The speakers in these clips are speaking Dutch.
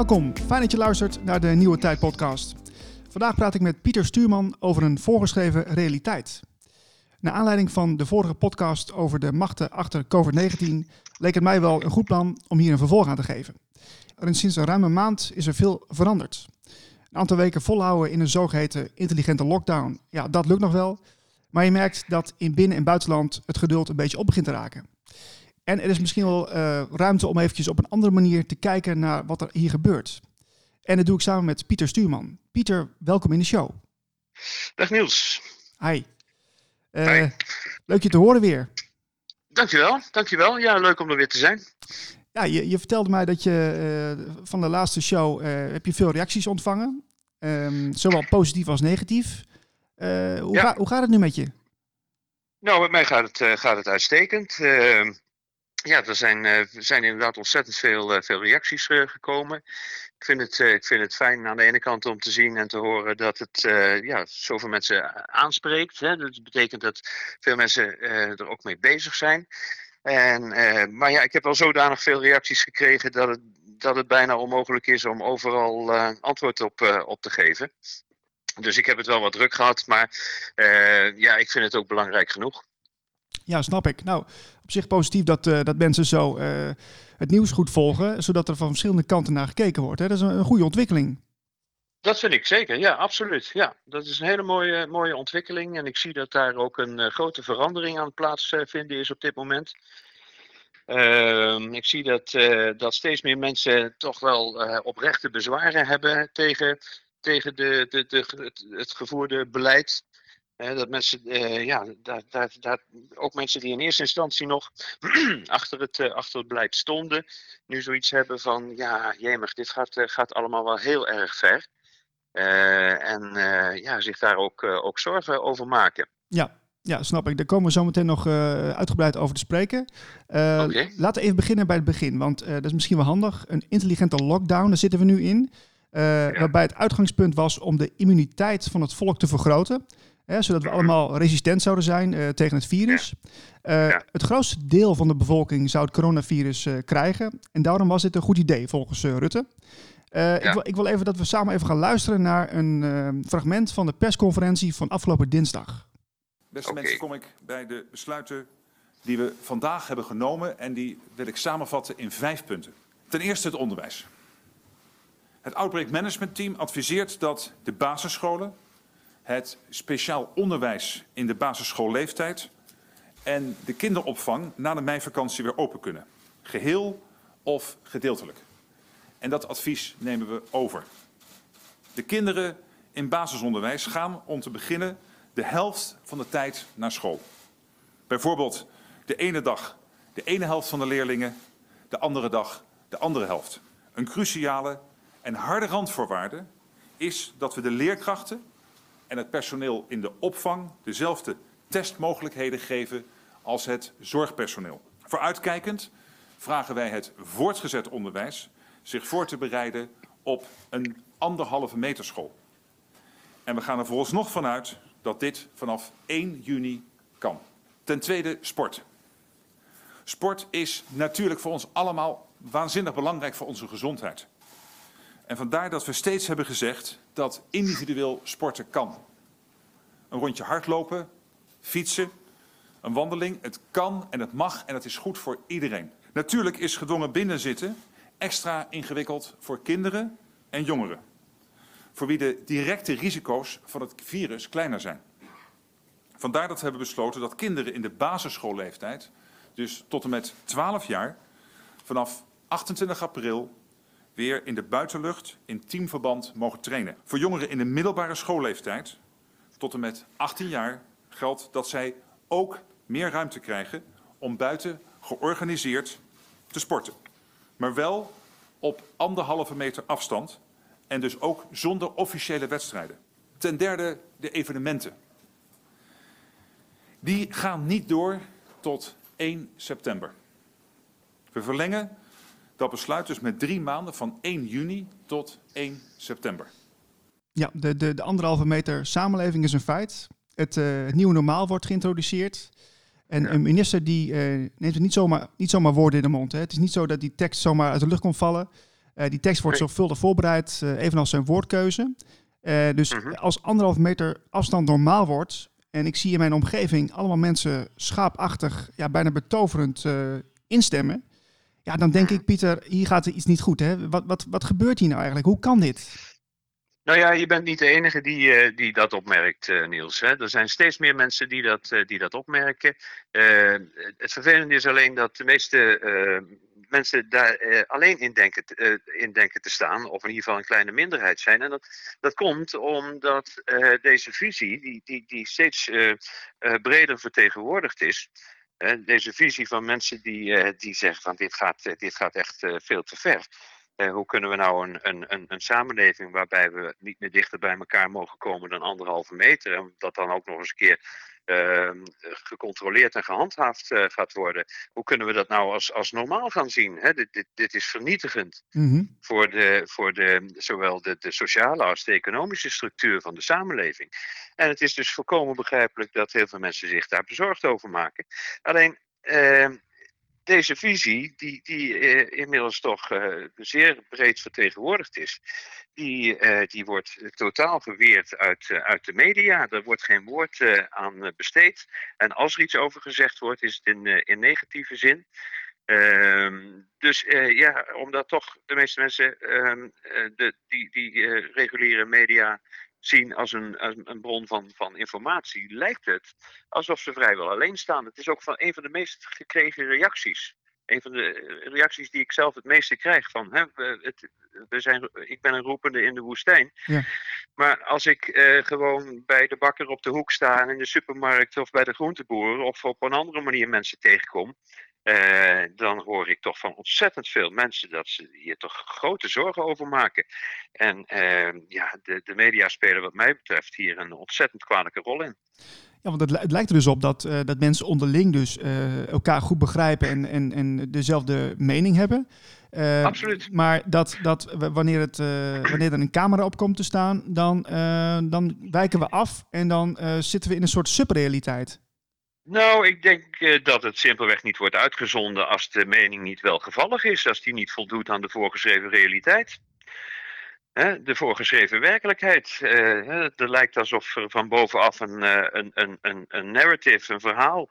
Welkom. Fijn dat je luistert naar de Nieuwe Tijd podcast. Vandaag praat ik met Pieter Stuurman over een voorgeschreven realiteit. Naar aanleiding van de vorige podcast over de machten achter COVID-19 leek het mij wel een goed plan om hier een vervolg aan te geven. En sinds een ruime maand is er veel veranderd. Een aantal weken volhouden in een zogeheten intelligente lockdown, ja, dat lukt nog wel. Maar je merkt dat in binnen- en buitenland het geduld een beetje op begint te raken. En er is misschien wel uh, ruimte om eventjes op een andere manier te kijken naar wat er hier gebeurt. En dat doe ik samen met Pieter Stuurman. Pieter, welkom in de show. Dag Niels. Hi. Uh, Hi. Leuk je te horen weer. Dankjewel, dankjewel. Ja, leuk om er weer te zijn. Ja, je, je vertelde mij dat je uh, van de laatste show heb je veel reacties ontvangen. Um, zowel positief als negatief. hoe, ja. ga, hoe gaat het nu met je? Nou, met mij gaat het, gaat het uitstekend. Ehm, ja, er zijn, uh, zijn inderdaad ontzettend veel, uh, veel reacties uh, gekomen. Ik vind, het, ik vind het fijn aan de ene kant om te zien en te horen dat het ja, zoveel mensen aanspreekt. Hè. Dat betekent dat veel mensen er ook mee bezig zijn. En, maar ja, ik heb al zodanig veel reacties gekregen dat het, dat het bijna onmogelijk is om overal antwoord op, op te geven. Dus ik heb het wel wat druk gehad, maar ja, ik vind het ook belangrijk genoeg. Ja, snap ik. Nou, op zich positief dat, uh, dat mensen zo uh, het nieuws goed volgen, zodat er van verschillende kanten naar gekeken wordt. Hè? Dat is een, goede ontwikkeling. Dat vind ik zeker, ja, absoluut. Ja, dat is een hele mooie, mooie ontwikkeling. En ik zie dat daar ook een uh, grote verandering aan plaatsvinden is op dit moment. Ehm, ik zie dat, dat steeds meer mensen toch wel oprechte bezwaren hebben tegen, tegen de, de, het gevoerde beleid dat mensen, uh, ja, daar, daar, daar, ook mensen die in eerste instantie nog achter, het, uh, achter het beleid stonden, nu zoiets hebben van, ja, jemig, dit gaat, uh, gaat allemaal wel heel erg ver. en ja, zich daar ook, ook zorgen over maken. Ja, ja, snap ik. Daar komen we zo meteen nog uitgebreid over te spreken. Okay. Laten we even beginnen bij het begin, want dat is misschien wel handig. Een intelligente lockdown, daar zitten we nu in. Ja. Waarbij het uitgangspunt was om de immuniteit van het volk te vergroten zodat we allemaal resistent zouden zijn uh, tegen het virus. Uh, ja. Het grootste deel van de bevolking zou het coronavirus uh, krijgen. En daarom was dit een goed idee volgens Rutte. Ja. ik, wil, ik, wil, even dat we samen even gaan luisteren naar een fragment van de persconferentie van afgelopen dinsdag. Beste okay. mensen, kom ik bij de besluiten die we vandaag hebben genomen. En die wil ik samenvatten in vijf punten. Ten eerste het onderwijs. Het Outbreak Management Team adviseert dat de basisscholen het speciaal onderwijs in de basisschoolleeftijd en de kinderopvang na de meivakantie weer open kunnen. Geheel of gedeeltelijk. En dat advies nemen we over. De kinderen in basisonderwijs gaan om te beginnen de helft van de tijd naar school. Bijvoorbeeld de ene dag de ene helft van de leerlingen, de andere dag de andere helft. Een cruciale en harde randvoorwaarde is dat we de leerkrachten en het personeel in de opvang dezelfde testmogelijkheden geven als het zorgpersoneel. Vooruitkijkend vragen wij het voortgezet onderwijs zich voor te bereiden op een anderhalve meter school. En we gaan er vooralsnog vanuit dat dit vanaf 1 juni kan. Ten tweede sport. Sport is natuurlijk voor ons allemaal waanzinnig belangrijk voor onze gezondheid. En vandaar dat we steeds hebben gezegd dat individueel sporten kan. Een rondje hardlopen, fietsen, een wandeling. Het kan en het mag en het is goed voor iedereen. Natuurlijk is gedwongen binnenzitten extra ingewikkeld voor kinderen en jongeren. Voor wie de directe risico's van het virus kleiner zijn. Vandaar dat we hebben besloten dat kinderen in de basisschoolleeftijd, dus tot en met 12 jaar, vanaf 28 april weer in de buitenlucht in teamverband mogen trainen. Voor jongeren in de middelbare schoolleeftijd tot en met 18 jaar geldt dat zij ook meer ruimte krijgen om buiten georganiseerd te sporten. Maar wel op anderhalve meter afstand en dus ook zonder officiële wedstrijden. Ten derde de evenementen. Die gaan niet door tot 1 september. We verlengen dat besluit dus met drie maanden van 1 juni tot 1 september. Ja, de, de, de anderhalve meter samenleving is een feit. Het, uh, nieuwe normaal wordt geïntroduceerd. En een minister die uh, neemt niet zomaar, niet zomaar woorden in de mond. Hè. Het is niet zo dat die tekst zomaar uit de lucht komt vallen. Uh, die tekst wordt zorgvuldig voorbereid, evenals zijn woordkeuze. dus mhm. als anderhalf meter afstand normaal wordt, en ik zie in mijn omgeving allemaal mensen schaapachtig, ja, bijna betoverend instemmen. Ja, dan denk ik, Pieter, hier gaat er iets niet goed. Hè? Wat, wat, wat gebeurt hier nou eigenlijk? Hoe kan dit? Nou ja, je bent niet de enige die, uh, die dat opmerkt, uh, Niels. Er zijn steeds meer mensen die dat, uh, die dat opmerken. het vervelende is alleen dat de meeste mensen daar alleen in denken, in denken te staan, of in ieder geval een kleine minderheid zijn. En dat, dat komt omdat deze visie, die, die, die steeds breder vertegenwoordigd is, deze visie van mensen die, eh, die zeggen van dit gaat, eh, dit gaat echt eh, veel te ver. hoe kunnen we nou een, een, een, samenleving waarbij we niet meer dichter bij elkaar mogen komen dan anderhalve meter. En dat dan ook nog eens een keer gecontroleerd en gehandhaafd uh, gaat worden. Hoe kunnen we dat nou als, als normaal gaan zien? Hè? Dit, dit, dit is vernietigend mhm. voor, de, voor de, zowel de, de sociale als de economische structuur van de samenleving. En het is dus volkomen begrijpelijk dat heel veel mensen zich daar bezorgd over maken. Alleen. Uh, deze visie, die, die uh, inmiddels toch uh, zeer breed vertegenwoordigd is, die, uh, die wordt totaal geweerd uit, uit de media. Er wordt geen woord aan besteed. En als er iets over gezegd wordt, is het in, in negatieve zin. Ehm, dus ja, omdat toch de meeste mensen ehm, de, die, die reguliere media zien als een, als een bron van, van informatie, lijkt het alsof ze vrijwel alleen staan. Het is ook van een van de meest gekregen reacties. Een van de reacties die ik zelf het meeste krijg van, hè, het, we zijn, ik ben een roepende in de woestijn. Ja. Maar als ik eh, gewoon bij de bakker op de hoek sta in de supermarkt of bij de groenteboer of op een andere manier mensen tegenkom, uh, dan hoor ik toch van ontzettend veel mensen dat ze hier toch grote zorgen over maken. En uh, ja, de, de media spelen wat mij betreft hier een ontzettend kwalijke rol in. Ja, want het, het lijkt er dus op dat, uh, dat mensen onderling dus elkaar goed begrijpen en, en, en dezelfde mening hebben. Absoluut. Maar dat, dat wanneer, het, wanneer er een camera op komt te staan, dan, dan wijken we af en dan zitten we in een soort subrealiteit. Nou, ik denk uh, dat het simpelweg niet wordt uitgezonden als de mening niet welgevallig is, als die niet voldoet aan de voorgeschreven realiteit. De voorgeschreven werkelijkheid. Uh, er lijkt alsof er van bovenaf een, uh, een, een, een, narrative, een verhaal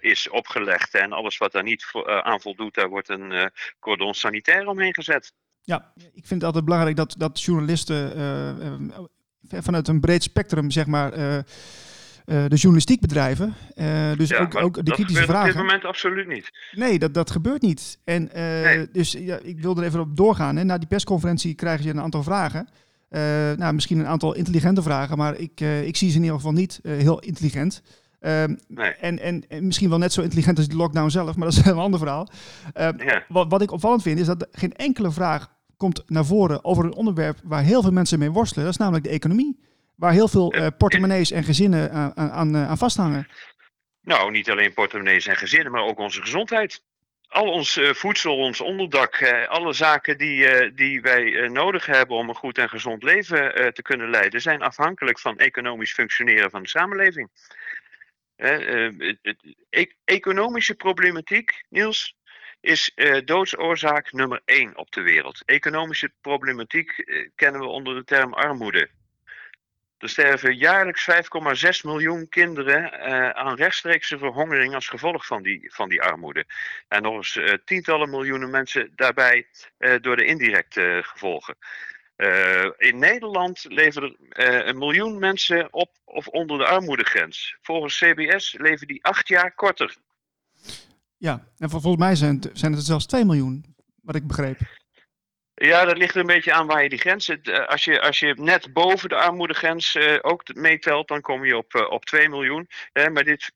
is opgelegd. En alles wat daar niet aan voldoet, daar wordt een cordon sanitair omheen gezet. Ja, ik vind het altijd belangrijk dat, dat journalisten vanuit een breed spectrum, zeg maar uh, de journalistiek bedrijven. Uh, dus ook, ook de kritische vragen. op dit moment absoluut niet. Nee, dat, dat gebeurt niet. En uh, dus ja, ik wil er even op doorgaan. Hè. Na die persconferentie krijg je een aantal vragen. nou, misschien een aantal intelligente vragen, maar ik, ik zie ze in ieder geval niet heel intelligent. Ehm, nee. en, en, en, misschien wel net zo intelligent als de lockdown zelf, maar dat is een ander verhaal. Ehm, ja. wat, wat ik opvallend vind, is dat geen enkele vraag komt naar voren over een onderwerp waar heel veel mensen mee worstelen. Dat is namelijk de economie waar heel veel uh, portemonnees en gezinnen aan, aan, aan vasthangen. Nou, niet alleen portemonnees en gezinnen, maar ook onze gezondheid. Al ons uh, voedsel, ons onderdak, alle zaken die, die wij nodig hebben om een goed en gezond leven te kunnen leiden, zijn afhankelijk van economisch functioneren van de samenleving. E economische problematiek, Niels, is doodsoorzaak nummer één op de wereld. Economische problematiek kennen we onder de term armoede. Er sterven jaarlijks 5,6 miljoen kinderen uh, aan rechtstreekse verhongering als gevolg van die, van die armoede. En nog eens uh, tientallen miljoenen mensen daarbij uh, door de indirecte gevolgen. in Nederland leven er een miljoen mensen op of onder de armoedegrens. Volgens CBS leven die acht jaar korter. Ja, en volgens mij zijn het, zijn het zelfs 2 miljoen, wat ik begreep. Ja, dat ligt er een beetje aan waar je die grens zit. Eh, als je, als je net boven de armoedegrens uh, ook meetelt, dan kom je op, uh, op 2 miljoen. maar dit,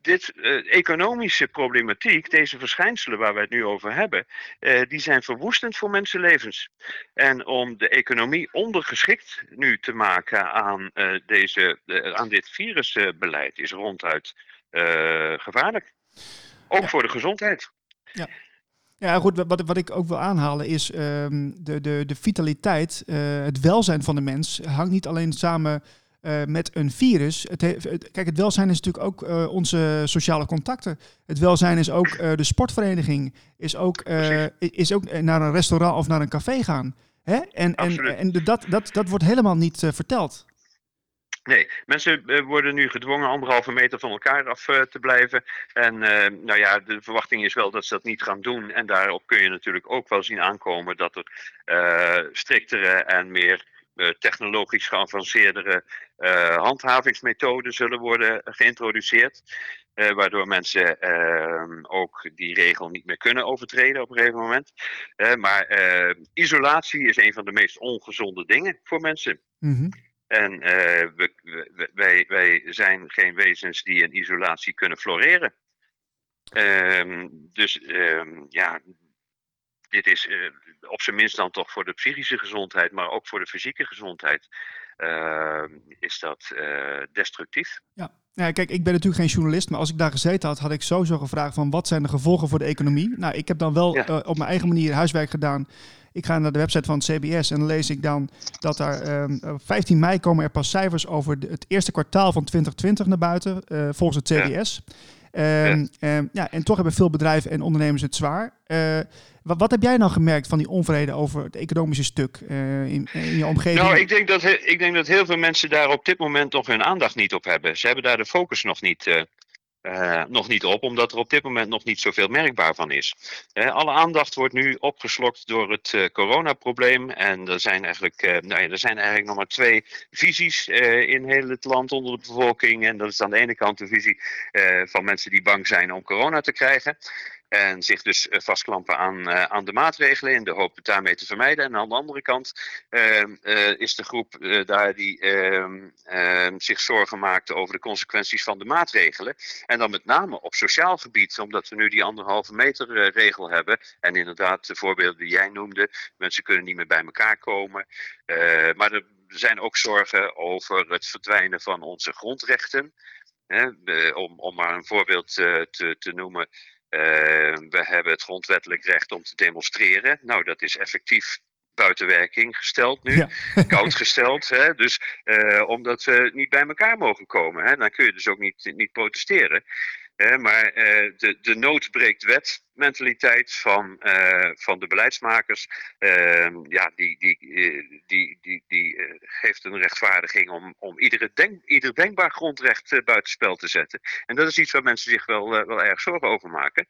dit economische problematiek, deze verschijnselen waar we het nu over hebben, die zijn verwoestend voor mensenlevens. En om de economie ondergeschikt nu te maken aan, deze, aan dit virusbeleid is ronduit gevaarlijk. Ook voor de gezondheid. Ja. Ja, goed, wat, wat ik ook wil aanhalen is um, de, de, de vitaliteit, uh, het welzijn van de mens hangt niet alleen samen met een virus. Het, het, kijk, het welzijn is natuurlijk ook onze sociale contacten. Het welzijn is ook de sportvereniging. Is ook, is ook naar een restaurant of naar een café gaan. Hè? En, en, en dat, dat, dat wordt helemaal niet verteld. Nee, mensen eh, worden nu gedwongen anderhalve meter van elkaar af eh, te blijven. En eh, nou ja, de verwachting is wel dat ze dat niet gaan doen. En daarop kun je natuurlijk ook wel zien aankomen dat er striktere en meer technologisch geavanceerdere handhavingsmethoden zullen worden geïntroduceerd. waardoor mensen ook die regel niet meer kunnen overtreden op een gegeven moment. maar isolatie is een van de meest ongezonde dingen voor mensen. Mm en uh, we, wij, wij zijn geen wezens die in isolatie kunnen floreren. Um, dus um, ja, dit is uh, op zijn minst dan toch voor de psychische gezondheid, maar ook voor de fysieke gezondheid, uh, is dat uh, destructief. Ja. ja, kijk, ik ben natuurlijk geen journalist, maar als ik daar gezeten had, had ik sowieso gevraagd van wat zijn de gevolgen voor de economie. Nou, ik heb dan wel ja. op mijn eigen manier huiswerk gedaan ik ga naar de website van het CBS en dan lees ik dan dat er um, 15 mei komen er pas cijfers over het eerste kwartaal van 2020 naar buiten, uh, volgens het CBS. Ja. Um, ja. Um, ja. en toch hebben veel bedrijven en ondernemers het zwaar. Uh, wat, wat, heb jij nou gemerkt van die onvrede over het economische stuk uh, in, in, je omgeving? Nou, ik denk, dat, ik denk dat heel veel mensen daar op dit moment nog hun aandacht niet op hebben. Ze hebben daar de focus nog niet, uh, nog niet op, omdat er op dit moment nog niet zoveel merkbaar van is. Uh, alle aandacht wordt nu opgeslokt door het uh, coronaprobleem. En er zijn, eigenlijk, nou ja, er zijn eigenlijk nog maar twee visies in heel het land onder de bevolking. En dat is aan de ene kant de visie van mensen die bang zijn om corona te krijgen. En zich dus eh, vastklampen aan, uh, aan de maatregelen in de hoop het daarmee te vermijden. En aan de andere kant uh, uh, is de groep daar die ehm, ehm, zich zorgen maakt over de consequenties van de maatregelen. En dan met name op sociaal gebied, omdat we nu die anderhalve meter regel hebben. En inderdaad, de voorbeelden die jij noemde, mensen kunnen niet meer bij elkaar komen. maar er zijn ook zorgen over het verdwijnen van onze grondrechten. Om, om maar een voorbeeld te, te noemen. Uh, we hebben het grondwettelijk recht om te demonstreren. Nou, dat is effectief buiten werking gesteld nu, ja. koud gesteld. Hè? Dus uh, omdat we niet bij elkaar mogen komen, hè? dan kun je dus ook niet, niet protesteren. Hè? Maar uh, de, de nood breekt wet mentaliteit van, uh, van de beleidsmakers, uh, ja, die, die, die, die, die uh, geeft een rechtvaardiging om, om iedere denk, ieder denkbaar grondrecht buitenspel te zetten. En dat is iets waar mensen zich wel, wel erg zorgen over maken.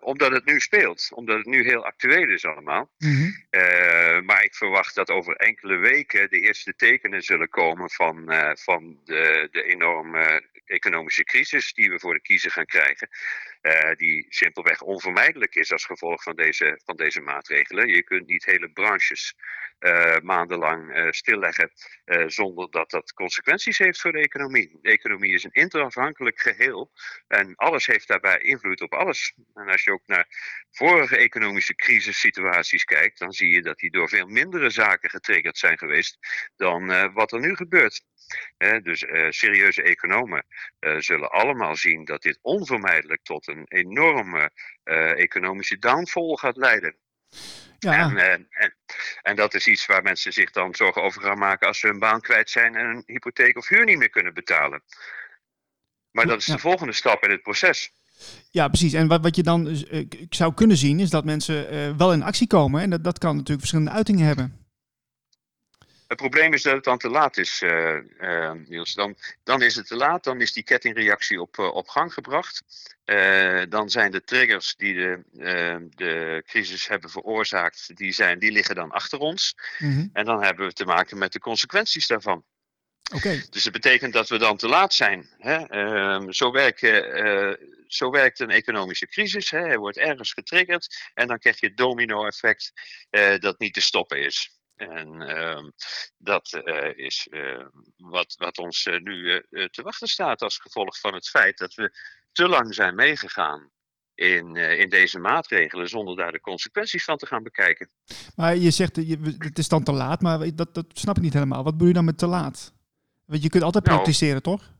omdat het nu speelt, omdat het nu heel actueel is allemaal. Mm -hmm. maar ik verwacht dat over enkele weken de eerste tekenen zullen komen van, van de, de enorme economische crisis die we voor de kiezer gaan krijgen. Die simpelweg onvermijdelijk is als gevolg van deze, van deze maatregelen. Je kunt niet hele branches uh, maandenlang uh, stilleggen zonder dat dat consequenties heeft voor de economie. De economie is een interafhankelijk geheel en alles heeft daarbij invloed op alles. En als je ook naar vorige economische crisissituaties kijkt, dan zie je dat die door veel mindere zaken getriggerd zijn geweest dan wat er nu gebeurt. dus serieuze economen zullen allemaal zien dat dit onvermijdelijk tot een enorme economische downfall gaat leiden. Ja. En, en, en, en, dat is iets waar mensen zich dan zorgen over gaan maken als ze hun baan kwijt zijn en een hypotheek of huur niet meer kunnen betalen. Maar dat is ja. de volgende stap in het proces. Ja, precies. En wat, wat je dan uh, zou kunnen zien is dat mensen uh, wel in actie komen. En dat, dat kan natuurlijk verschillende uitingen hebben. Het probleem is dat het dan te laat is, uh, uh, Niels. Dan, dan is het te laat, dan is die kettingreactie op, uh, op gang gebracht. dan zijn de triggers die de, de crisis hebben veroorzaakt, die, zijn, die liggen dan achter ons. Mm -hmm. En dan hebben we te maken met de consequenties daarvan. Okay. Dus dat betekent dat we dan te laat zijn. Hè? Ehm, zo, werken, zo werkt een economische crisis. Hè? Hij wordt ergens getriggerd en dan krijg je het domino-effect dat niet te stoppen is. En uh, dat uh, is uh, wat, wat ons uh, nu te wachten staat als gevolg van het feit dat we te lang zijn meegegaan in, in deze maatregelen zonder daar de consequenties van te gaan bekijken. Maar je zegt, het is dan te laat, maar dat, dat snap ik niet helemaal. Wat bedoel je dan met te laat? Want je kunt altijd nou, protesteren, toch?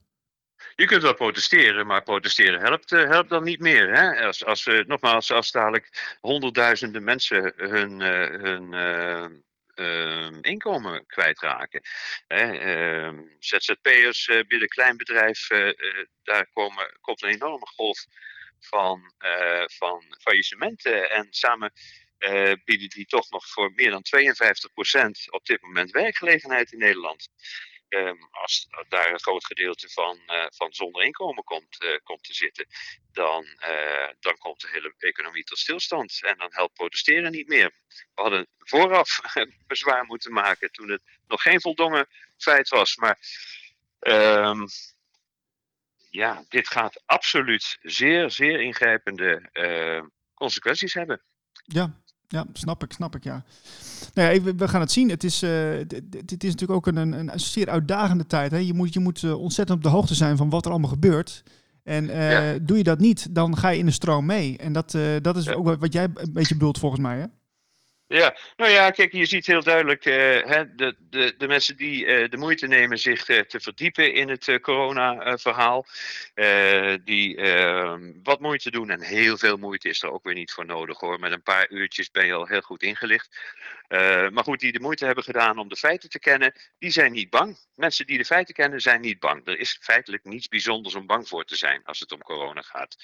Je kunt wel protesteren, maar protesteren helpt, helpt dan niet meer. Hè? Als, als, nogmaals, als dadelijk honderdduizenden mensen hun, hun ehm, inkomen kwijtraken. Ehm, ZZP'ers binnen kleinbedrijf, daar komen, komt een enorme golf van, van faillissementen. En samen bieden die toch nog voor meer dan 52% op dit moment werkgelegenheid in Nederland. Ehm, als daar een groot gedeelte van, uh, van zonder inkomen komt, uh, komt te zitten, dan, uh, dan komt de hele economie tot stilstand. En dan helpt protesteren niet meer. We hadden vooraf bezwaar moeten maken toen het nog geen voldongen feit was. Maar um, ja, dit gaat absoluut zeer, zeer ingrijpende consequenties hebben. Ja, ja, snap ik, snap ik, ja. Nou ja, we gaan het zien. Het is, het, is natuurlijk ook een, een, een, zeer uitdagende tijd. Hè? Je moet, je moet uh, ontzettend op de hoogte zijn van wat er allemaal gebeurt. En uh, doe je dat niet, dan ga je in de stroom mee. En dat, dat is ook wat jij een beetje bedoelt volgens mij, hè? Ja, nou ja, kijk, je ziet heel duidelijk uh, hè, de, de, de mensen die uh, de moeite nemen zich te, te verdiepen in het corona-verhaal. die ehm, wat moeite doen en heel veel moeite is er ook weer niet voor nodig hoor. Met een paar uurtjes ben je al heel goed ingelicht. Maar goed, die de moeite hebben gedaan om de feiten te kennen, die zijn niet bang. Mensen die de feiten kennen zijn niet bang. Er is feitelijk niets bijzonders om bang voor te zijn als het om corona gaat.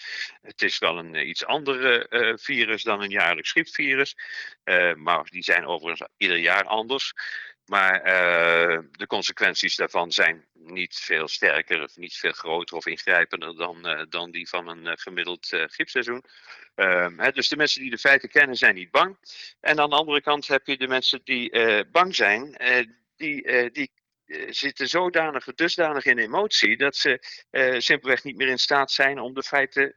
Het is wel een iets andere virus dan een jaarlijks griepvirus maar die zijn overigens ieder jaar anders. Maar uh, de consequenties daarvan zijn niet veel sterker of niet veel groter of ingrijpender dan, uh, dan die van een uh, gemiddeld griepseizoen. Hè, dus de mensen die de feiten kennen zijn niet bang. En aan de andere kant heb je de mensen die bang zijn, die, die zitten zodanig, dusdanig in emotie dat ze simpelweg niet meer in staat zijn om de feiten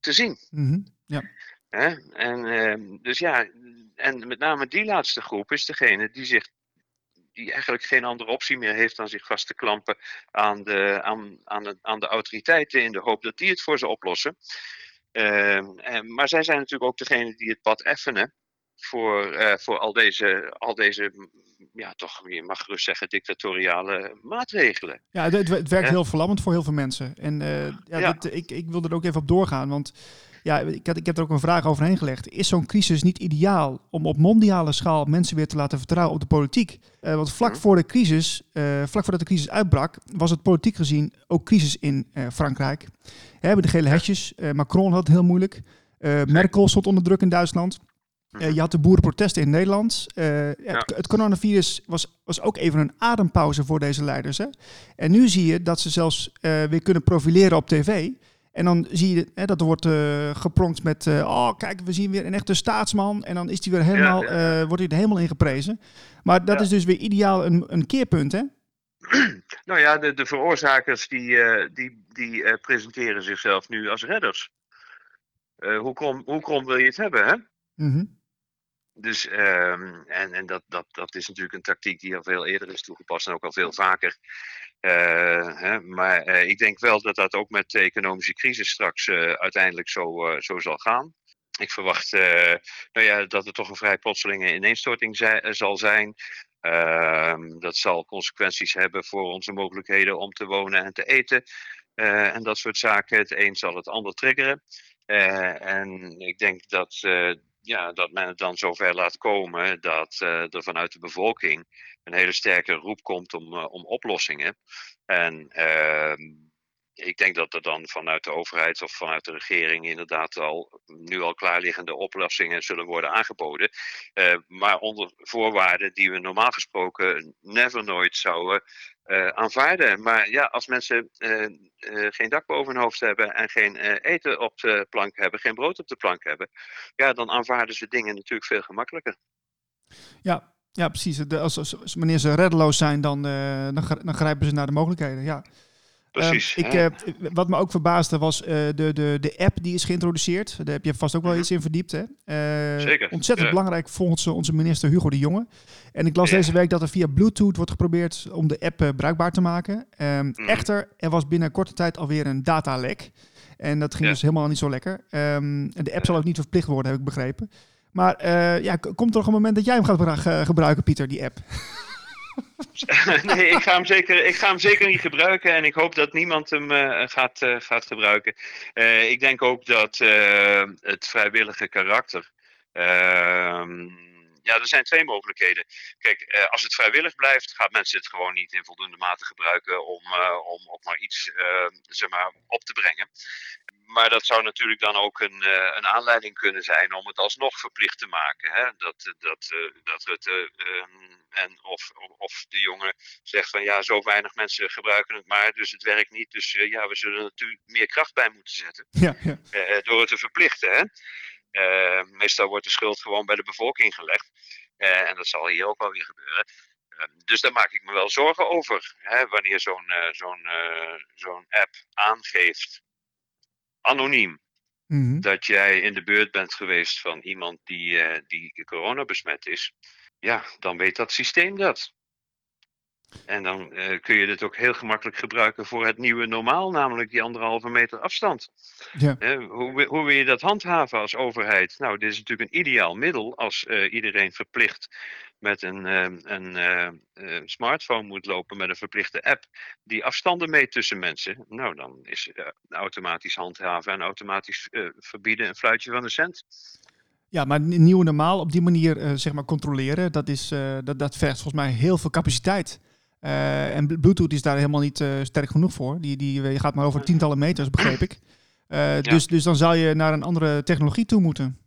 te zien. Mm -hmm. ja. En, ehm, dus ja, en met name die laatste groep is degene die zich die eigenlijk geen andere optie meer heeft dan zich vast te klampen aan de, aan, aan de, aan de autoriteiten in de hoop dat die het voor ze oplossen. Uh, en, maar zij zijn natuurlijk ook degene die het pad effenen voor, uh, voor al deze, al deze ja, toch, je mag gerust zeggen, dictatoriale maatregelen. Ja, het, het werkt heel verlammend voor heel veel mensen. En uh, ja, ja. Dat, ik, ik wil er ook even op doorgaan, want ja, ik, had, ik heb er ook een vraag overheen gelegd. Is zo'n crisis niet ideaal om op mondiale schaal mensen weer te laten vertrouwen op de politiek? Uh, want vlak voor de crisis, uh, vlak voordat de crisis uitbrak, was het politiek gezien ook crisis in uh, Frankrijk. We hebben de gele hesjes. Macron had het heel moeilijk. Merkel stond onder druk in Duitsland. je had de boerenprotesten in Nederland. Ja. Het, het, coronavirus was, was ook even een adempauze voor deze leiders. Hè? En nu zie je dat ze zelfs weer kunnen profileren op tv. En dan zie je hè, dat er wordt uh, gepronkt met, uh, oh kijk, we zien weer een echte staatsman. En dan is die weer helemaal, ja. Uh, wordt hij er helemaal in geprezen. Maar dat is dus weer ideaal een, een keerpunt, hè? Nou ja, de, de veroorzakers die, die, die presenteren zichzelf nu als redders. hoe, krom, hoe krom wil je het hebben, hè? Mm -hmm. Dus, um, en, en dat, dat, dat is natuurlijk een tactiek die al veel eerder is toegepast en ook al veel vaker. Uh, hè, maar uh, ik denk wel dat dat ook met de economische crisis straks uh, uiteindelijk zo, zo zal gaan. Ik verwacht nou ja, dat er toch een vrij plotselinge ineenstorting zal zijn. Ehm, dat zal consequenties hebben voor onze mogelijkheden om te wonen en te eten. en dat soort zaken. Het een zal het ander triggeren. en ik denk dat ja, dat men het dan zover laat komen dat uh, er vanuit de bevolking een hele sterke roep komt om, uh, om oplossingen. En uh, ik denk dat er dan vanuit de overheid of vanuit de regering inderdaad al nu al klaarliggende oplossingen zullen worden aangeboden. Uh, maar onder voorwaarden die we normaal gesproken never nooit zouden uh, aanvaarden. Maar ja, als mensen uh, geen dak boven hun hoofd hebben en geen eten op de plank hebben, geen brood op de plank hebben, ja, dan aanvaarden ze dingen natuurlijk veel gemakkelijker. Ja, ja precies. als, als, als, wanneer ze reddeloos zijn, dan, dan grijpen ze naar de mogelijkheden. Ja. Precies. Uh, ik, uh, wat me ook verbaasde was uh, de, de, de app die is geïntroduceerd. Daar heb je vast ook wel iets in verdiept. Hè? Zeker. Ontzettend ja. belangrijk volgens onze minister Hugo de Jonge. En ik las ja. deze week dat er via Bluetooth wordt geprobeerd om de app bruikbaar te maken. Um, mm. Echter, er was binnen korte tijd alweer een datalek. En dat ging dus helemaal niet zo lekker. Um, en de app zal ook niet verplicht worden, heb ik begrepen. Maar ja, komt er nog een moment dat jij hem gaat gebruiken, Pieter, die app? nee, ik ga, hem zeker, ik ga hem zeker niet gebruiken en ik hoop dat niemand hem uh, gaat, uh, gaat gebruiken. Uh, ik denk ook dat het vrijwillige karakter ehm, ja, er zijn twee mogelijkheden. Kijk, als het vrijwillig blijft, gaat mensen het gewoon niet in voldoende mate gebruiken om, om ook maar iets zeg maar, op te brengen. Maar dat zou natuurlijk dan ook een, een aanleiding kunnen zijn om het alsnog verplicht te maken. Hè? Dat, dat, dat het, ehm, en of, of de jongen zegt van ja, zo weinig mensen gebruiken het maar, dus het werkt niet. Dus ja, we zullen er natuurlijk meer kracht bij moeten zetten. Ja, ja. door het te verplichten. Hè? Uh, meestal wordt de schuld gewoon bij de bevolking gelegd. Uh, en dat zal hier ook wel weer gebeuren. Uh, dus daar maak ik me wel zorgen over. Hè, wanneer zo'n zo'n zo'n app aangeeft, anoniem, mm -hmm. dat jij in de beurt bent geweest van iemand die, die corona besmet is. Ja, dan weet dat systeem dat. En dan uh, kun je dit ook heel gemakkelijk gebruiken voor het nieuwe normaal, namelijk die anderhalve meter afstand. Ja. Uh, hoe, hoe, wil je dat handhaven als overheid? Nou, dit is natuurlijk een ideaal middel als uh, iedereen verplicht met een, een smartphone moet lopen met een verplichte app die afstanden meet tussen mensen. Nou, dan is automatisch handhaven en automatisch verbieden een fluitje van een cent. Ja, maar nieuw normaal op die manier zeg maar controleren, dat, is, dat, dat vergt volgens mij heel veel capaciteit. Uh, en Bluetooth is daar helemaal niet uh, sterk genoeg voor. Die, die, je gaat maar over tientallen meters, begreep ik. Uh, ja. dus, dus dan zou je naar een andere technologie toe moeten.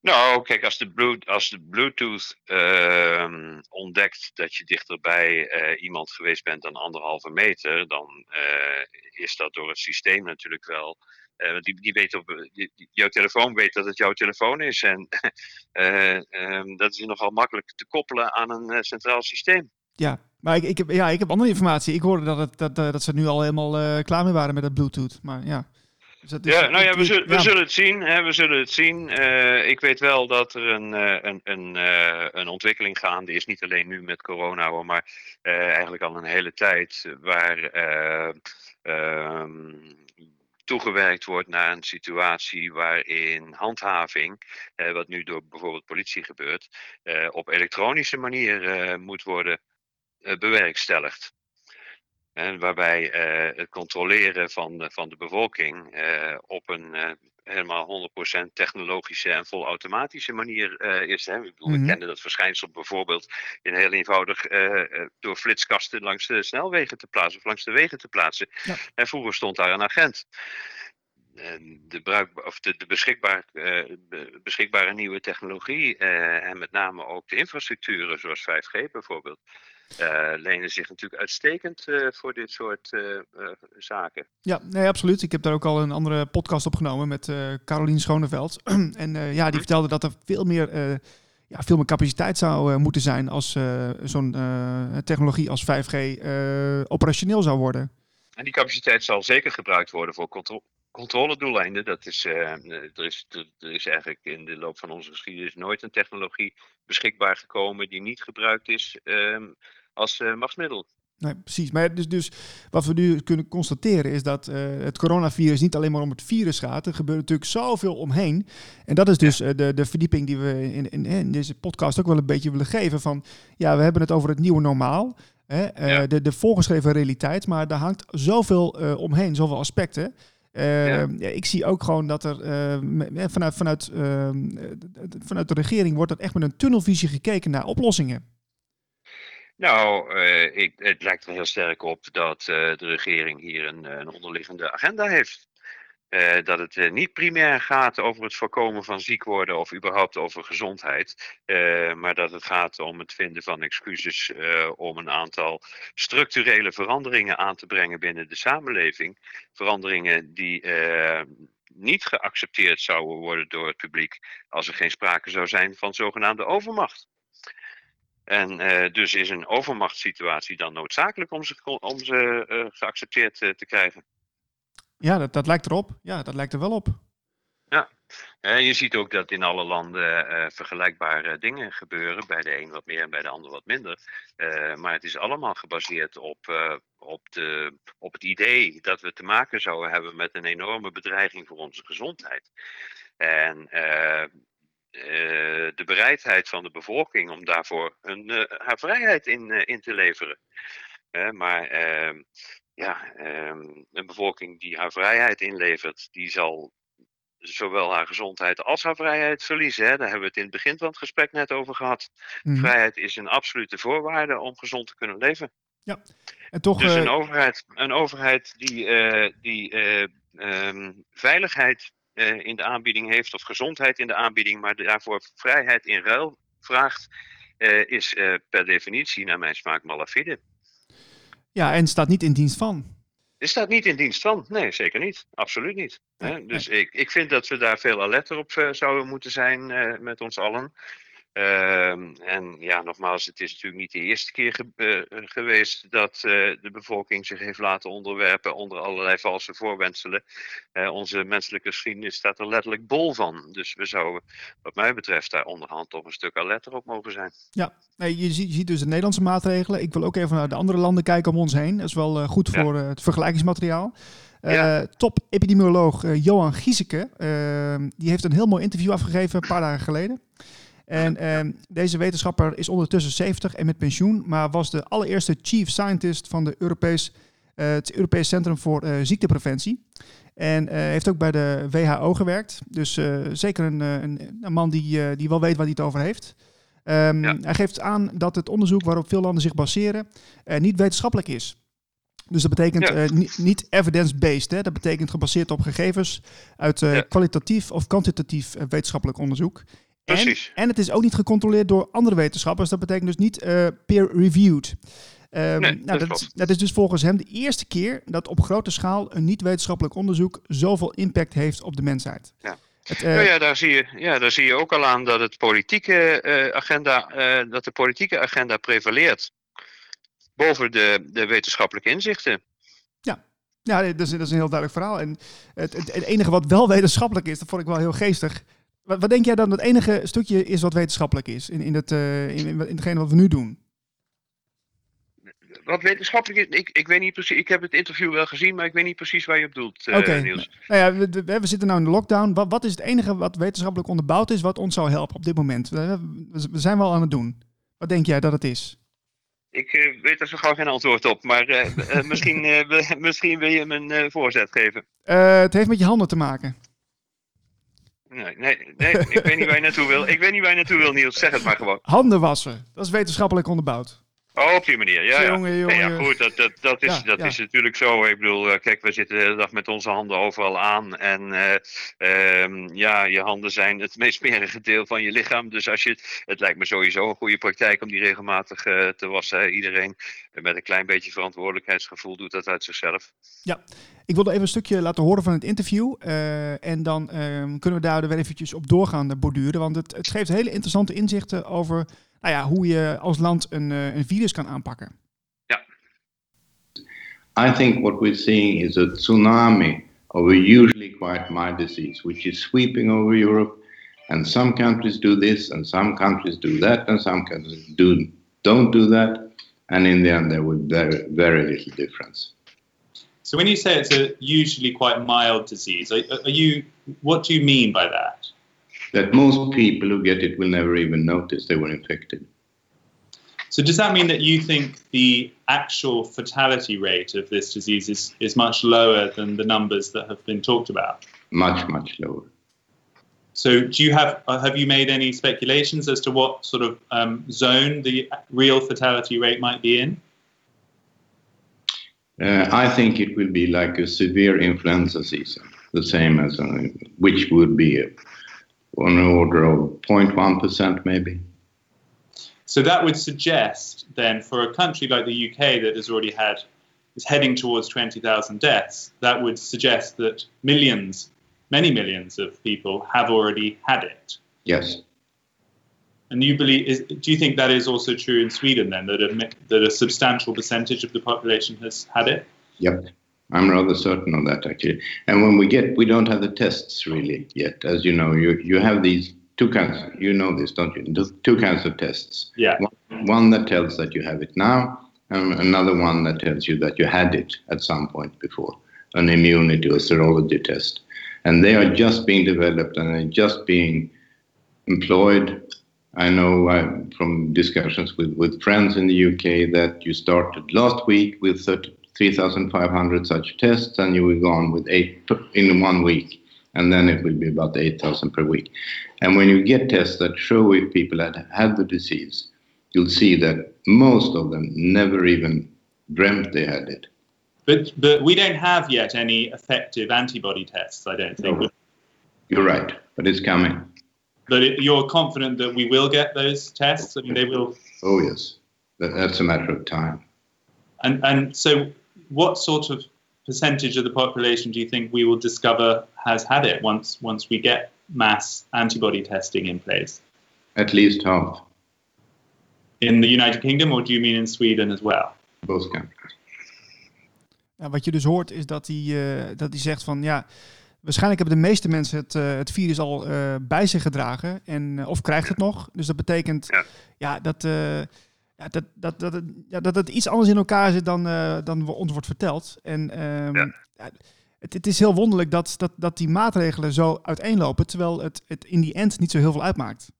Nou, kijk, als de, Bluetooth, als de Bluetooth uh, ontdekt dat je dichterbij iemand geweest bent dan anderhalve meter, dan is dat door het systeem natuurlijk wel. die, die weet op, die, jouw telefoon weet dat het jouw telefoon is. En um, dat is nogal makkelijk te koppelen aan een centraal systeem. Ja, maar ik, ik, heb, ja, ik heb andere informatie. Ik hoorde dat, het, dat, eh, dat ze nu al helemaal uh, klaar mee waren met dat Bluetooth. Maar ja. Dus dat is, ja, nou ja, we zullen, we zullen het zien. Hè, we zullen het zien. Uh, ik weet wel dat er een, een, een, een ontwikkeling gaande is. Niet alleen nu met corona, hoor, maar eigenlijk al een hele tijd. Waar ehm, toegewerkt wordt naar een situatie waarin handhaving, wat nu door bijvoorbeeld politie gebeurt, op elektronische manier moet worden eh, bewerkstelligd. En waarbij eh, het controleren van de, van de bevolking eh, op een helemaal 100% technologische en volautomatische manier is. Hè. Ik, bedoel, mm kende dat verschijnsel bijvoorbeeld in heel eenvoudig door flitskasten langs de snelwegen te plaatsen of langs de wegen te plaatsen. Ja. En vroeger stond daar een agent. De, bruik, of de, de beschikbaar, beschikbare nieuwe technologie en met name ook de infrastructuren zoals 5G bijvoorbeeld, uh, lenen zich natuurlijk uitstekend uh, voor dit soort uh, zaken. Ja, nee, absoluut. Ik heb daar ook al een andere podcast opgenomen met Carolien Schoneveld. en ja, die mhm. vertelde dat er veel meer, ja, veel meer capaciteit zou moeten zijn als zo'n technologie als 5G operationeel zou worden. En die capaciteit zal zeker gebruikt worden voor contro controledoeleinden. Dat is, er, is, er is eigenlijk in de loop van onze geschiedenis nooit een technologie beschikbaar gekomen die niet gebruikt is ehm, als uh, machtsmiddel. Nee, precies. Maar dus, dus wat we nu kunnen constateren is dat uh, het coronavirus niet alleen maar om het virus gaat. Er gebeurt natuurlijk zoveel omheen. En dat is dus uh, de, de verdieping die we in, in, in, deze podcast ook wel een beetje willen geven. Van ja, we hebben het over het nieuwe normaal. Hè, uh, ja. de, de voorgeschreven realiteit. Maar daar hangt zoveel omheen, zoveel aspecten. Uh, ja. Ja, ik zie ook gewoon dat er uh, vanuit, vanuit, uh, vanuit de regering wordt er echt met een tunnelvisie gekeken naar oplossingen. Nou, uh, ik, het lijkt er heel sterk op dat uh, de regering hier een, een onderliggende agenda heeft. Uh, dat het niet primair gaat over het voorkomen van ziek worden of überhaupt over gezondheid. maar dat het gaat om het vinden van excuses om een aantal structurele veranderingen aan te brengen binnen de samenleving. Veranderingen die niet geaccepteerd zouden worden door het publiek als er geen sprake zou zijn van zogenaamde overmacht. En dus is een overmachtssituatie dan noodzakelijk om ze, om ze geaccepteerd te krijgen. Ja, dat, dat lijkt erop. Ja, dat lijkt er wel op. Ja, en je ziet ook dat in alle landen vergelijkbare dingen gebeuren. Bij de een wat meer en bij de ander wat minder. maar het is allemaal gebaseerd op, op, de, op het idee dat we te maken zouden hebben met een enorme bedreiging voor onze gezondheid. En eh, de bereidheid van de bevolking om daarvoor hun, eh, haar vrijheid in, eh, in te leveren. maar ja, ehm, een bevolking die haar vrijheid inlevert, die zal zowel haar gezondheid als haar vrijheid verliezen. Hè. Daar hebben we het in het begin van het gesprek net over gehad. Mhm. Vrijheid is een absolute voorwaarde om gezond te kunnen leven. Ja, en toch... Dus eh, een overheid, een overheid die, eh, die eh, ehm, veiligheid eh, in de aanbieding heeft, of gezondheid in de aanbieding, maar daarvoor vrijheid in ruil vraagt, eh, is eh, per definitie naar mijn smaak malafide. Ja, en staat niet in dienst van. Is dat niet in dienst van? Nee, zeker niet. Absoluut niet. Nee? Dus ik, ik vind dat we daar veel alerter op eh, zouden moeten zijn eh, met ons allen. Ehm, en ja, nogmaals, het is natuurlijk niet de eerste keer ge- eh, geweest dat eh, de bevolking zich heeft laten onderwerpen onder allerlei valse voorwendselen. Eh, onze menselijke geschiedenis staat er letterlijk bol van. Dus we zouden, wat mij betreft, daar onderhand toch een stuk alerter op mogen zijn. Ja, nee, je, ziet, je ziet dus de Nederlandse maatregelen. Ik wil ook even naar de andere landen kijken om ons heen. Dat is wel goed voor het vergelijkingsmateriaal. Ja. Top epidemioloog eh, Johan Gieseke, die heeft een heel mooi interview afgegeven een paar dagen geleden. En eh, deze wetenschapper is ondertussen 70 en met pensioen, maar was de allereerste chief scientist van de Europees, eh, het Europees Centrum voor eh, Ziektepreventie. En eh, heeft ook bij de WHO gewerkt. Dus zeker een, een, een man die, die wel weet waar hij het over heeft. Ehm, Ja. Hij geeft aan dat het onderzoek waarop veel landen zich baseren niet wetenschappelijk is. Dus dat betekent Ja. niet, niet evidence-based. Dat betekent gebaseerd op gegevens uit Ja. kwalitatief of kwantitatief wetenschappelijk onderzoek. En, Precies. en het is ook niet gecontroleerd door andere wetenschappers. Dat betekent dus niet eh, peer-reviewed. Ehm, Nee, nou, dat dat, klopt. dat is dus volgens hem de eerste keer dat op grote schaal een niet-wetenschappelijk onderzoek zoveel impact heeft op de mensheid. Ja. Het, eh, Nou ja, daar zie, je, ja, daar zie je ook al aan dat, het politieke, eh, agenda, eh, dat de politieke agenda prevaleert boven de, de wetenschappelijke inzichten. Ja, dat is, dat is een heel duidelijk verhaal. En het, het, het enige wat wel wetenschappelijk is, dat vond ik wel heel geestig. Wat, wat denk jij dan het enige stukje is wat wetenschappelijk is in, in, het, eh, in, in, hetgene wat we nu doen? Wat wetenschappelijk is, ik, ik weet niet precies, ik heb het interview wel gezien, maar ik weet niet precies waar je op doelt, Oké. Niels. Nou ja, we, we, zitten nu in de lockdown. Wat, wat is het enige wat wetenschappelijk onderbouwd is wat ons zou helpen op dit moment? We, we- zijn wel aan het doen. Wat denk jij dat het is? Ik eh, weet er zo gauw geen antwoord op, maar misschien, misschien wil je me een voorzet geven. Het heeft met je handen te maken. Nee, nee, nee, ik weet niet waar je naartoe wil. Ik weet niet waar je naartoe wil, Niels. Zeg het maar gewoon. Handen wassen. Dat is wetenschappelijk onderbouwd. Oh, op die manier. Ja, ja. Jongen, jongen. ja goed, dat, dat, dat, is, Ja, dat ja. is natuurlijk zo. Ik bedoel, eh, kijk, we zitten de hele dag met onze handen overal aan. En eh, ehm, ja, je handen zijn het meest smerige deel van je lichaam. Dus als je, het- lijkt me sowieso een goede praktijk om die regelmatig eh, te wassen. hè. Iedereen met een klein beetje verantwoordelijkheidsgevoel doet dat uit zichzelf. Ik wilde even een stukje laten horen van het interview. en dan ehm, kunnen we daar weer eventjes op doorgaan eh, borduren. Want het, het geeft hele interessante inzichten over nou ja, hoe je als land een, eh, een virus kan aanpakken. I think what we're seeing is a tsunami of a usually quite mild disease, which is sweeping over Europe. And some countries do this, and some countries do that, and some countries do don't do that. And in the end, there will be very, very little difference. So when you say it's a usually quite mild disease, are, are you what do you mean by that? That most people who get it will never even notice they were infected. So does that mean that you think the actual fatality rate of this disease is, is much lower than the numbers that have been talked about? Much, much lower. So do you have uh, have you made any speculations as to what sort of um, zone the real fatality rate might be in? Uh, I think it will be like a severe influenza season, the same as uh, which would be uh, on the order of 0.1% maybe. So that would suggest then for a country like the UK that has already had is heading towards 20,000 deaths, that would suggest that millions, many millions of people have already had it. Yes. And you believe is, do you think that is also true in Sweden then that a, that a substantial percentage of the population has had it? Yep. I'm rather certain of that actually. And when we get, we don't have the tests really yet. As you know, you, you have these two kinds, you know this, don't you? Two kinds of tests. Yeah. One, one that tells that you have it now, and another one that tells you that you had it at some point before, an immunity or serology test. And they are just being developed and they're just being employed. I know uh, from discussions with, with friends in the UK that you started last week with 30 3,500 such tests and you will go on with eight in one week. and then it will be about 8,000 per week. And when you get tests that show if people had had the disease, you'll see that most of them never even dreamt they had it. But but we don't have yet any effective antibody tests. I don't think. No. You're right, but it's coming. But it, you're confident that we will get those tests. I mean, they will. Oh yes, that's a matter of time. And and so, what sort of percentage of the population do you think we will discover has had it once once we get mass antibody testing in place? At least half. In the United Kingdom, or do you mean in Sweden as well? Both countries. Ja, wat je dus hoort is dat hij, uh, dat hij zegt van ja, waarschijnlijk hebben de meeste mensen het, uh, het virus al uh, bij zich gedragen en of krijgt het nog. Dus dat betekent ja, ja dat, ja, dat, dat, dat, het, ja, dat het iets anders in elkaar zit dan, dan ons wordt verteld. En um, ja. het, het, is heel wonderlijk dat, dat, dat die maatregelen zo uiteenlopen, terwijl het, het in die end niet zo heel veel uitmaakt.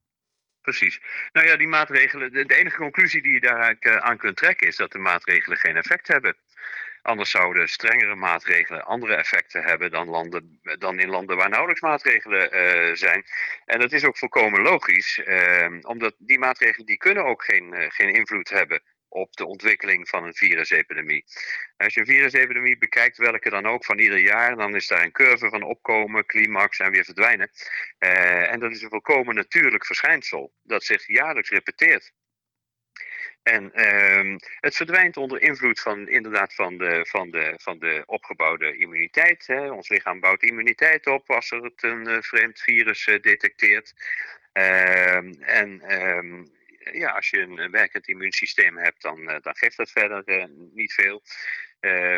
Precies. Nou ja, die maatregelen, de, de enige conclusie die je daar aan kunt trekken is dat de maatregelen geen effect hebben. Anders zouden strengere maatregelen andere effecten hebben dan, landen, dan in landen waar nauwelijks maatregelen uh, zijn. En dat is ook volkomen logisch, uh, omdat die maatregelen die kunnen ook geen, uh, geen invloed hebben op de ontwikkeling van een virusepidemie. Als je een virusepidemie bekijkt, welke dan ook van ieder jaar, dan is daar een curve van opkomen, climax en weer verdwijnen. en dat is een volkomen natuurlijk verschijnsel dat zich jaarlijks repeteert. En uh, het verdwijnt onder invloed van inderdaad van de, van de, van de opgebouwde immuniteit. Hè. Ons lichaam bouwt immuniteit op als er het een uh, vreemd virus uh, detecteert. Uh, en ehm, ja, als je een werkend immuunsysteem hebt, dan, eh, dan geeft dat verder niet veel.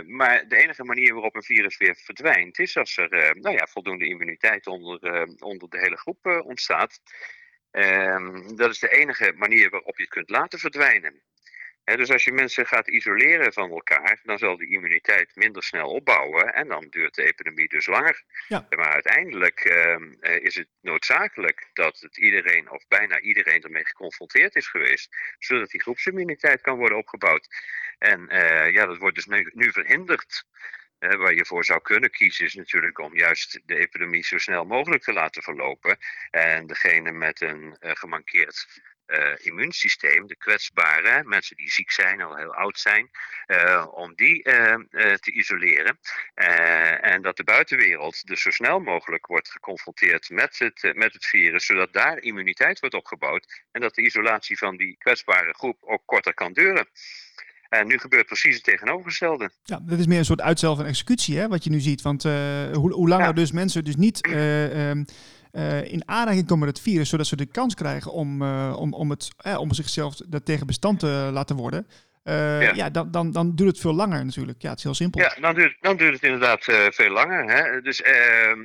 maar de enige manier waarop een virus weer verdwijnt, is als er nou ja, voldoende immuniteit onder, onder de hele groep ontstaat. Um, dat is de enige manier waarop je het kunt laten verdwijnen. dus als je mensen gaat isoleren van elkaar, dan zal die immuniteit minder snel opbouwen en dan duurt de epidemie dus langer. Ja. Maar uiteindelijk uh, is het noodzakelijk dat het iedereen of bijna iedereen ermee geconfronteerd is geweest, zodat die groepsimmuniteit kan worden opgebouwd. En uh, ja, dat wordt dus nu, nu verhinderd waar je voor zou kunnen kiezen is natuurlijk om juist de epidemie zo snel mogelijk te laten verlopen. En degene met een uh, gemankeerd uh, immuunsysteem, de kwetsbare, mensen die ziek zijn, al heel oud zijn, uh, om die te isoleren. en dat de buitenwereld dus zo snel mogelijk wordt geconfronteerd met het, met het virus, zodat daar immuniteit wordt opgebouwd en dat de isolatie van die kwetsbare groep ook korter kan duren. En nu gebeurt precies het tegenovergestelde. Ja, dat is meer een soort uitstel van executie, hè, wat je nu ziet. Want uh, hoe, hoe langer ja. dus mensen dus niet uh, um, uh, in aanraking komen met het virus, zodat ze de kans krijgen om, om, om, het, om zichzelf tegen bestand te laten worden. Ja. ja, dan, dan, dan duurt het veel langer natuurlijk. Ja, het is heel simpel. Ja, dan duurt, dan duurt het inderdaad veel langer. Hè? Dus ehm,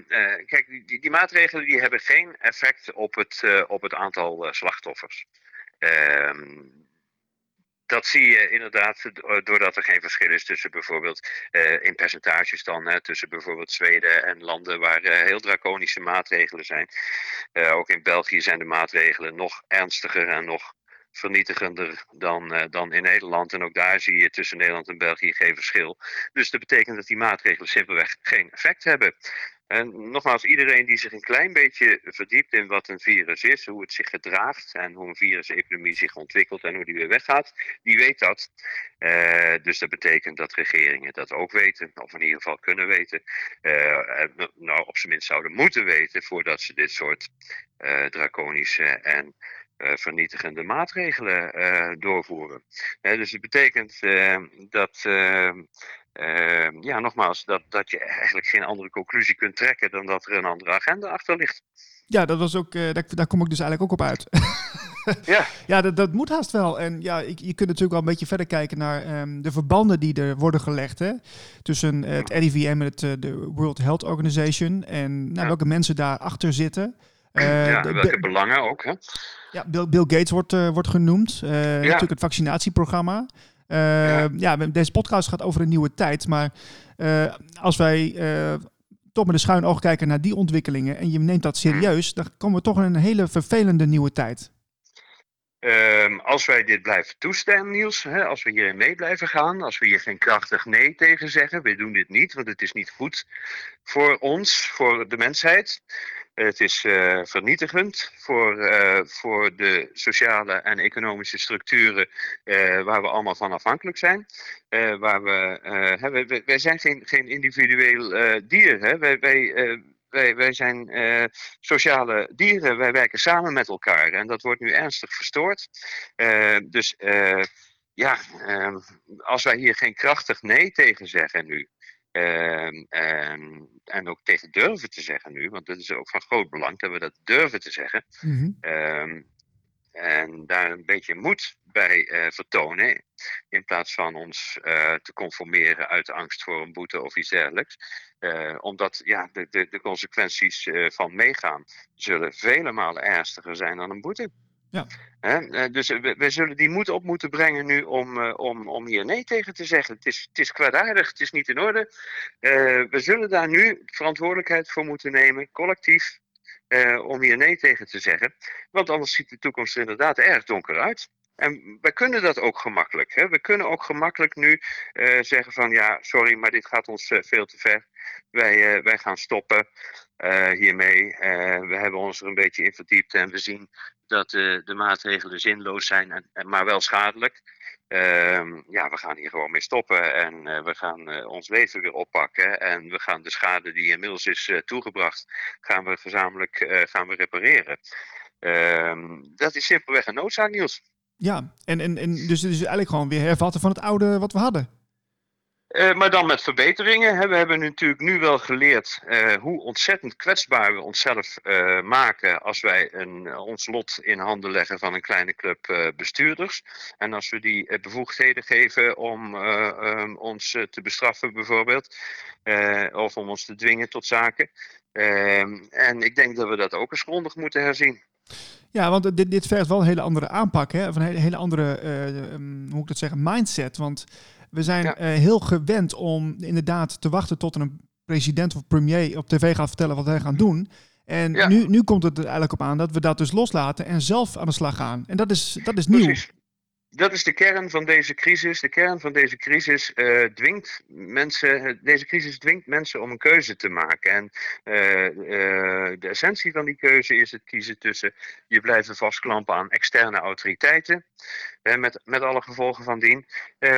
kijk, die, die maatregelen die hebben geen effect op het, op het aantal slachtoffers. Ehm, dat zie je inderdaad doordat er geen verschil is tussen bijvoorbeeld uh, in percentages dan, hè, tussen bijvoorbeeld Zweden en landen waar uh, heel draconische maatregelen zijn. Ook in België zijn de maatregelen nog ernstiger en nog vernietigender dan, dan in Nederland. En ook daar zie je tussen Nederland en België geen verschil. Dus dat betekent dat die maatregelen simpelweg geen effect hebben. En nogmaals, iedereen die zich een klein beetje verdiept in wat een virus is, hoe het zich gedraagt en hoe een virusepidemie zich ontwikkelt en hoe die weer weggaat, die weet dat. Uh, dus dat betekent dat regeringen dat ook weten, of in ieder geval kunnen weten. Uh, nou, op zijn minst zouden moeten weten voordat ze dit soort uh, draconische en vernietigende maatregelen doorvoeren. dus het betekent dat uh, ja, nogmaals, dat, dat je eigenlijk geen andere conclusie kunt trekken dan dat er een andere agenda achter ligt. Ja, dat was ook, uh, daar, daar, kom ik dus eigenlijk ook op uit. ja, ja dat, dat moet haast wel. En ja, je, je kunt natuurlijk wel een beetje verder kijken naar um, de verbanden die er worden gelegd hè, tussen uh, het RIVM en het, uh, de World Health Organization. En nou, ja. welke mensen daarachter zitten. ja, de, welke belangen ook. Hè? Ja, Bill, Bill Gates wordt, wordt genoemd. ja. Natuurlijk het vaccinatieprogramma. Ja. ja. deze podcast gaat over een nieuwe tijd. Maar uh, als wij uh, toch met een schuin oog kijken naar die ontwikkelingen en je neemt dat serieus, dan komen we toch in een hele vervelende nieuwe tijd. Ehm, als wij dit blijven toestaan, Niels, hè, als we hierin mee blijven gaan, als we hier geen krachtig nee tegen zeggen, we doen dit niet, want het is niet goed voor ons, voor de mensheid. Het is uh, vernietigend voor, uh, voor de sociale en economische structuren uh, waar we allemaal van afhankelijk zijn. waar we, hè, wij, zijn geen, geen individueel dier. Hè? Wij, wij, wij, wij zijn sociale dieren, wij werken samen met elkaar en dat wordt nu ernstig verstoord. Dus ja, ehm, als wij hier geen krachtig nee tegen zeggen nu, ehm, en, en, ook tegen durven te zeggen nu, want dat is ook van groot belang dat we dat durven te zeggen. Mm -hmm. En daar een beetje moed bij uh, vertonen. In plaats van ons uh, te conformeren uit angst voor een boete of iets dergelijks. Uh, omdat ja, de, de, de consequenties van meegaan zullen vele malen ernstiger zijn dan een boete. Ja. dus we, zullen die moed op moeten brengen nu om, om, om hier nee tegen te zeggen. Het is, het is kwaadaardig, het is niet in orde. we zullen daar nu verantwoordelijkheid voor moeten nemen, collectief. Om hier nee tegen te zeggen. Want anders ziet de toekomst er inderdaad erg donker uit. En we kunnen dat ook gemakkelijk. Hè? We kunnen ook gemakkelijk nu zeggen van ja, sorry, maar dit gaat ons veel te ver. Wij, wij gaan stoppen hiermee. we hebben ons er een beetje in verdiept en we zien dat de maatregelen zinloos zijn, en, maar wel schadelijk. Uh, ja, we gaan hier gewoon mee stoppen en we gaan ons leven weer oppakken. En we gaan de schade die inmiddels is toegebracht, gaan we gezamenlijk gaan we repareren. Ehm, dat is simpelweg een noodzaak, Niels. Ja, en, en, en dus het is eigenlijk gewoon weer hervatten van het oude wat we hadden. Uh, maar dan met verbeteringen. We hebben natuurlijk nu wel geleerd uh, hoe ontzettend kwetsbaar we onszelf uh, maken als wij een, ons lot in handen leggen van een kleine club bestuurders. En als we die bevoegdheden geven om um, ons te bestraffen bijvoorbeeld, of om ons te dwingen tot zaken. Ehm, en ik denk dat we dat ook eens grondig moeten herzien. Ja, want dit, dit vergt wel een hele andere aanpak, hè? of een hele, hele andere, um, hoe ik dat zeggen, mindset. Want we zijn ja. uh, heel gewend om inderdaad te wachten tot een president of premier op tv gaat vertellen wat wij gaan doen. En ja. nu, nu komt het er eigenlijk op aan dat we dat dus loslaten en zelf aan de slag gaan. En dat is, dat is nieuw. Precies dat is de kern van deze crisis. De kern van deze crisis uh, dwingt mensen. Deze crisis dwingt mensen om een keuze te maken. En uh, de essentie van die keuze is het kiezen tussen je blijven vastklampen aan externe autoriteiten. Met, met alle gevolgen van dien.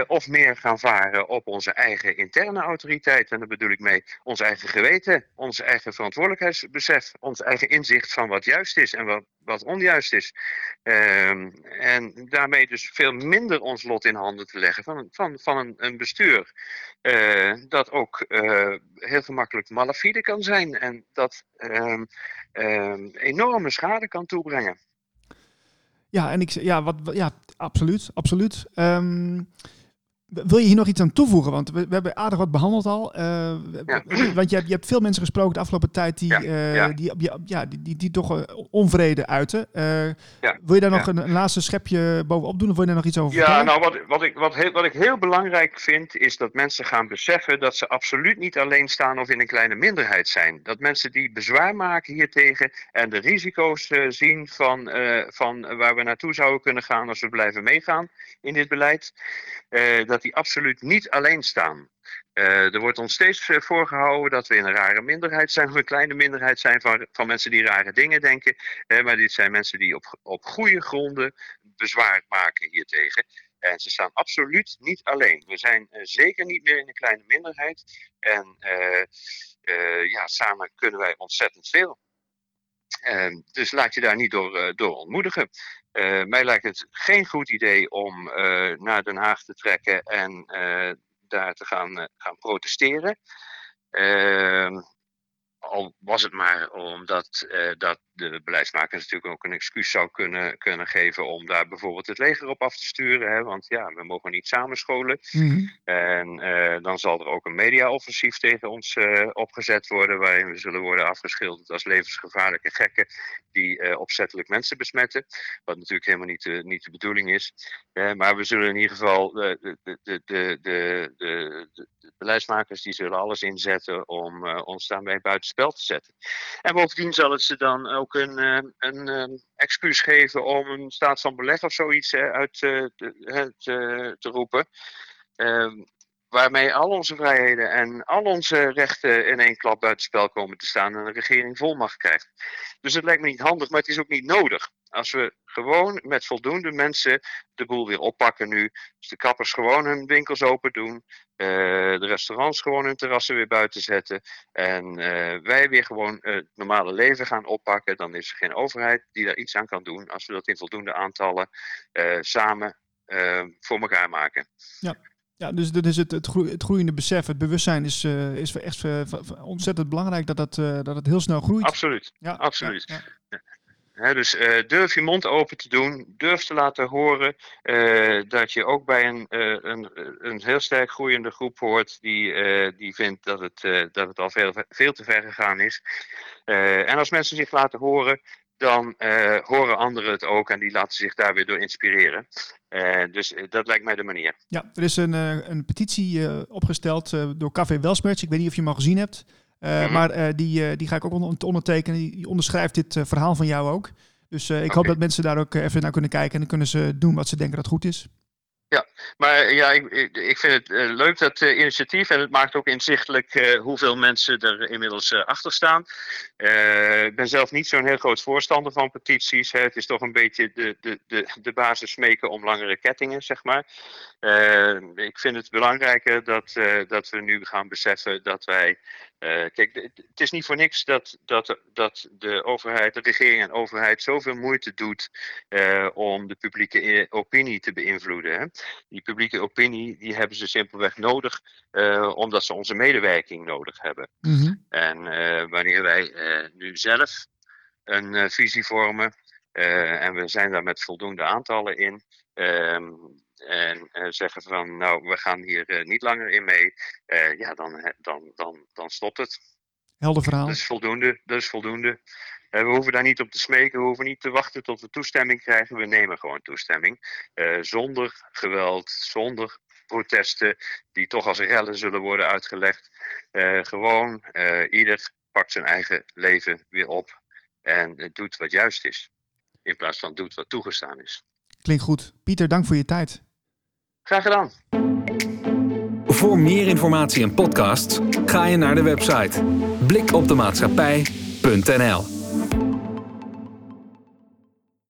of meer gaan varen op onze eigen interne autoriteit. En daar bedoel ik mee ons eigen geweten, ons eigen verantwoordelijkheidsbesef, ons eigen inzicht van wat juist is en wat, wat onjuist is. Ehm, en daarmee dus veel minder ons lot in handen te leggen van, van, van een, een bestuur. Uh, dat ook uh, heel gemakkelijk malafide kan zijn en dat um, um, enorme schade kan toebrengen. Ja, en ik ja, wat, ja absoluut, absoluut. Um, wil je hier nog iets aan toevoegen? Want we, we hebben aardig wat behandeld al. Uh, ja. Want je hebt, je hebt veel mensen gesproken de afgelopen tijd die, ja, uh, ja. Die, ja, die, die, die, toch uh, onvrede uiten. Wil je daar nog een, een, laatste schepje bovenop doen of wil je daar nog iets over ja, vertellen? Ja, nou wat, wat, ik, wat, heel, wat ik heel belangrijk vind is dat mensen gaan beseffen dat ze absoluut niet alleen staan of in een kleine minderheid zijn. Dat mensen die bezwaar maken hiertegen en de risico's zien van, van waar we naartoe zouden kunnen gaan als we blijven meegaan in dit beleid. dat die absoluut niet alleen staan. Uh, er wordt ons steeds uh, voorgehouden dat we in een rare minderheid zijn, of een kleine minderheid zijn van, van mensen die rare dingen denken. Uh, maar dit zijn mensen die op, op goede gronden bezwaar maken hiertegen. En ze staan absoluut niet alleen. We zijn zeker niet meer in een kleine minderheid. En ja, samen kunnen wij ontzettend veel. Ehm, dus laat je daar niet door, door ontmoedigen. Uh, mij lijkt het geen goed idee om uh, naar Den Haag te trekken en uh, daar te gaan, gaan protesteren. Al was het maar omdat dat de beleidsmakers natuurlijk ook een excuus zou kunnen, kunnen geven om daar bijvoorbeeld het leger op af te sturen. Hè? Want ja, we mogen niet samenscholen. Mm En uh, dan zal er ook een mediaoffensief tegen ons uh, opgezet worden, waarin we zullen worden afgeschilderd als levensgevaarlijke gekken die opzettelijk mensen besmetten. Wat natuurlijk helemaal niet de, niet de bedoeling is. maar we zullen in ieder geval de, de, de, de, de, de, de beleidsmakers die zullen alles inzetten om ons daarmee buitenspel te zetten. En bovendien zal het ze dan ook een, een excuus geven om een staat van beleg of zoiets uit te, te, te roepen. Ehm, waarmee al onze vrijheden en al onze rechten in één klap buitenspel komen te staan en de regering volmacht krijgt. Dus het lijkt me niet handig, maar het is ook niet nodig. Als we gewoon met voldoende mensen de boel weer oppakken nu. Dus de kappers gewoon hun winkels open doen. Uh, de restaurants gewoon hun terrassen weer buiten zetten. En uh, wij weer gewoon het normale leven gaan oppakken. Dan is er geen overheid die daar iets aan kan doen. Als we dat in voldoende aantallen uh, samen voor elkaar maken. Ja. Ja, dus, dus het, het, groeiende besef, het bewustzijn is, uh, is echt uh, ontzettend belangrijk dat, dat, uh, dat het heel snel groeit. Absoluut, ja, absoluut. Ja, ja. Dus durf je mond open te doen, durf te laten horen dat je ook bij een, een, een heel sterk groeiende groep hoort die, die vindt dat het, dat het al veel, veel te ver gegaan is. en als mensen zich laten horen, dan horen anderen het ook en die laten zich daar weer door inspireren. Dus dat lijkt mij de manier. Ja, er is een, een petitie opgesteld door Café Welsmerch. Ik weet niet of je hem al gezien hebt. Mm -hmm. Maar die, die ga ik ook ondertekenen. Die onderschrijft dit verhaal van jou ook. Dus ik okay. hoop dat mensen daar ook even naar kunnen kijken. En dan kunnen ze doen wat ze denken dat goed is. Ja, maar ja, ik, ik vind het leuk dat uh, initiatief en het maakt ook inzichtelijk uh, hoeveel mensen er inmiddels achter staan. ik ben zelf niet zo'n heel groot voorstander van petities. Hè. Het is toch een beetje de, de, de, de basis smeken om langere kettingen, zeg maar. ik vind het belangrijker dat, dat we nu gaan beseffen dat wij uh, kijk, het is niet voor niks dat, dat, dat de overheid, de regering en overheid zoveel moeite doet uh, om de publieke opinie te beïnvloeden. Hè. Die publieke opinie die hebben ze simpelweg nodig uh, omdat ze onze medewerking nodig hebben. Mm -hmm. En wanneer wij nu zelf een visie vormen en we zijn daar met voldoende aantallen in. Ehm, en uh, zeggen van nou, we gaan hier uh, niet langer in mee, uh, ja, dan, dan, dan, dan stopt het. Helder verhaal. Dat is voldoende. Dat is voldoende. we hoeven daar niet op te smeken, we hoeven niet te wachten tot we toestemming krijgen. We nemen gewoon toestemming. zonder geweld, zonder protesten, die toch als rellen zullen worden uitgelegd. gewoon, ieder pakt zijn eigen leven weer op en doet wat juist is. In plaats van doet wat toegestaan is. Klinkt goed. Pieter, dank voor je tijd. Graag gedaan. Voor meer informatie en podcasts ga je naar de website blikopdemaatschappij.nl